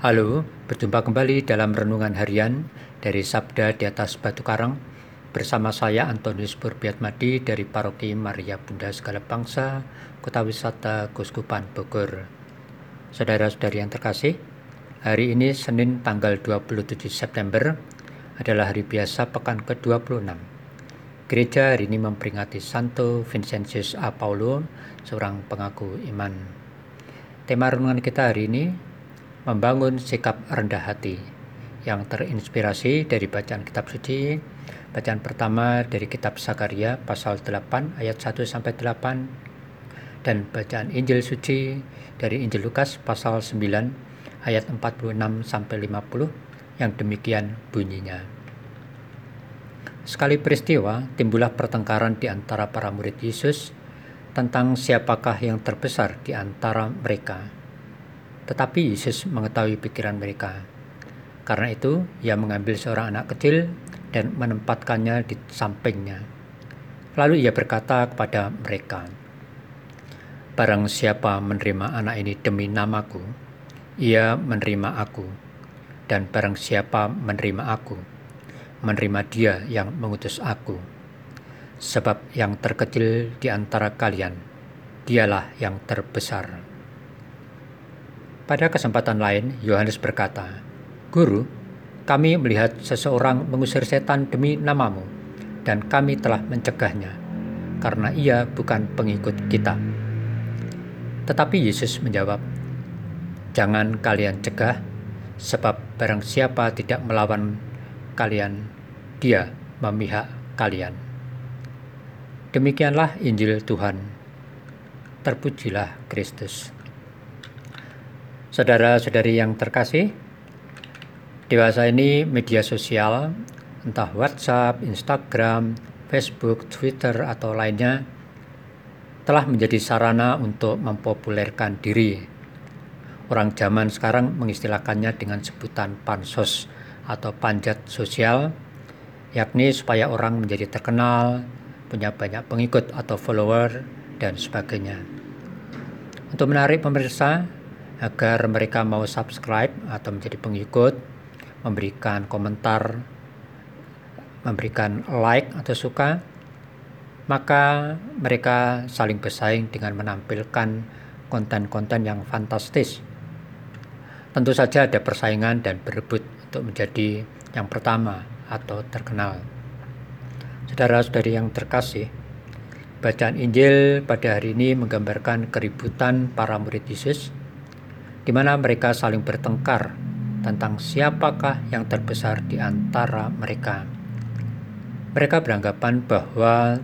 Halo, berjumpa kembali dalam renungan harian dari Sabda di atas Batu Karang bersama saya Antonius Burbiatmadi dari Paroki Maria Bunda Segala Bangsa, Kota Wisata Kuskupan Bogor. Saudara-saudari yang terkasih, hari ini Senin tanggal 27 September adalah hari biasa pekan ke-26. Gereja hari ini memperingati Santo Vincentius A. Paulo, seorang pengaku iman. Tema renungan kita hari ini membangun sikap rendah hati yang terinspirasi dari bacaan kitab suci. Bacaan pertama dari kitab Sakaria pasal 8 ayat 1 sampai 8 dan bacaan Injil suci dari Injil Lukas pasal 9 ayat 46 sampai 50 yang demikian bunyinya. Sekali peristiwa, timbullah pertengkaran di antara para murid Yesus tentang siapakah yang terbesar di antara mereka. Tetapi Yesus mengetahui pikiran mereka. Karena itu, ia mengambil seorang anak kecil dan menempatkannya di sampingnya. Lalu ia berkata kepada mereka, Barang siapa menerima anak ini demi namaku, ia menerima aku. Dan barang siapa menerima aku, menerima dia yang mengutus aku. Sebab yang terkecil di antara kalian, dialah yang terbesar. Pada kesempatan lain, Yohanes berkata, Guru, kami melihat seseorang mengusir setan demi namamu, dan kami telah mencegahnya, karena ia bukan pengikut kita. Tetapi Yesus menjawab, Jangan kalian cegah, sebab barang siapa tidak melawan kalian, dia memihak kalian. Demikianlah Injil Tuhan. Terpujilah Kristus. Saudara-saudari yang terkasih, dewasa ini media sosial, entah WhatsApp, Instagram, Facebook, Twitter, atau lainnya, telah menjadi sarana untuk mempopulerkan diri. Orang zaman sekarang mengistilahkannya dengan sebutan pansos atau panjat sosial, yakni supaya orang menjadi terkenal, punya banyak pengikut atau follower, dan sebagainya. Untuk menarik pemirsa, agar mereka mau subscribe atau menjadi pengikut, memberikan komentar, memberikan like atau suka, maka mereka saling bersaing dengan menampilkan konten-konten yang fantastis. Tentu saja ada persaingan dan berebut untuk menjadi yang pertama atau terkenal. Saudara-saudari yang terkasih, bacaan Injil pada hari ini menggambarkan keributan para murid Yesus di mana mereka saling bertengkar tentang siapakah yang terbesar di antara mereka. Mereka beranggapan bahwa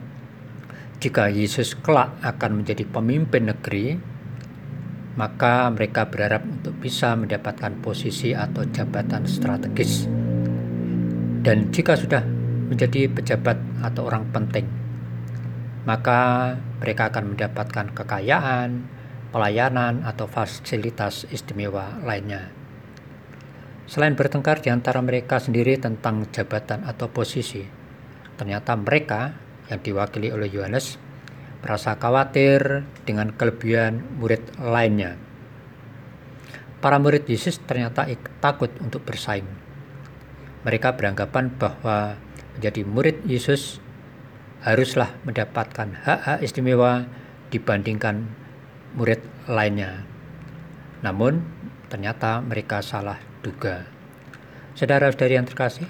jika Yesus kelak akan menjadi pemimpin negeri, maka mereka berharap untuk bisa mendapatkan posisi atau jabatan strategis. Dan jika sudah menjadi pejabat atau orang penting, maka mereka akan mendapatkan kekayaan, pelayanan atau fasilitas istimewa lainnya. Selain bertengkar di antara mereka sendiri tentang jabatan atau posisi, ternyata mereka yang diwakili oleh Yohanes merasa khawatir dengan kelebihan murid lainnya. Para murid Yesus ternyata takut untuk bersaing. Mereka beranggapan bahwa menjadi murid Yesus haruslah mendapatkan hak-hak istimewa dibandingkan murid lainnya. Namun, ternyata mereka salah duga. Saudara-saudari yang terkasih,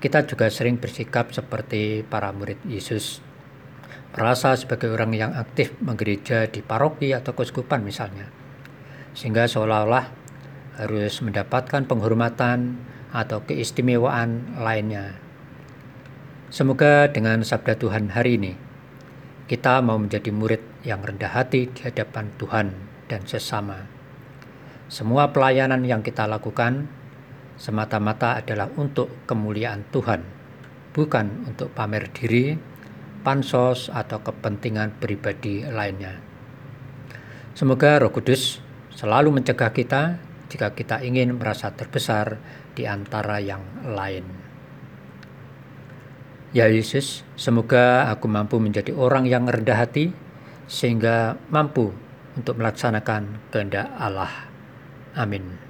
kita juga sering bersikap seperti para murid Yesus. Merasa sebagai orang yang aktif menggereja di paroki atau keuskupan misalnya. Sehingga seolah-olah harus mendapatkan penghormatan atau keistimewaan lainnya. Semoga dengan sabda Tuhan hari ini, kita mau menjadi murid yang rendah hati di hadapan Tuhan dan sesama. Semua pelayanan yang kita lakukan semata-mata adalah untuk kemuliaan Tuhan, bukan untuk pamer diri, pansos, atau kepentingan pribadi lainnya. Semoga Roh Kudus selalu mencegah kita jika kita ingin merasa terbesar di antara yang lain. Ya Yesus, semoga aku mampu menjadi orang yang rendah hati sehingga mampu untuk melaksanakan kehendak Allah. Amin.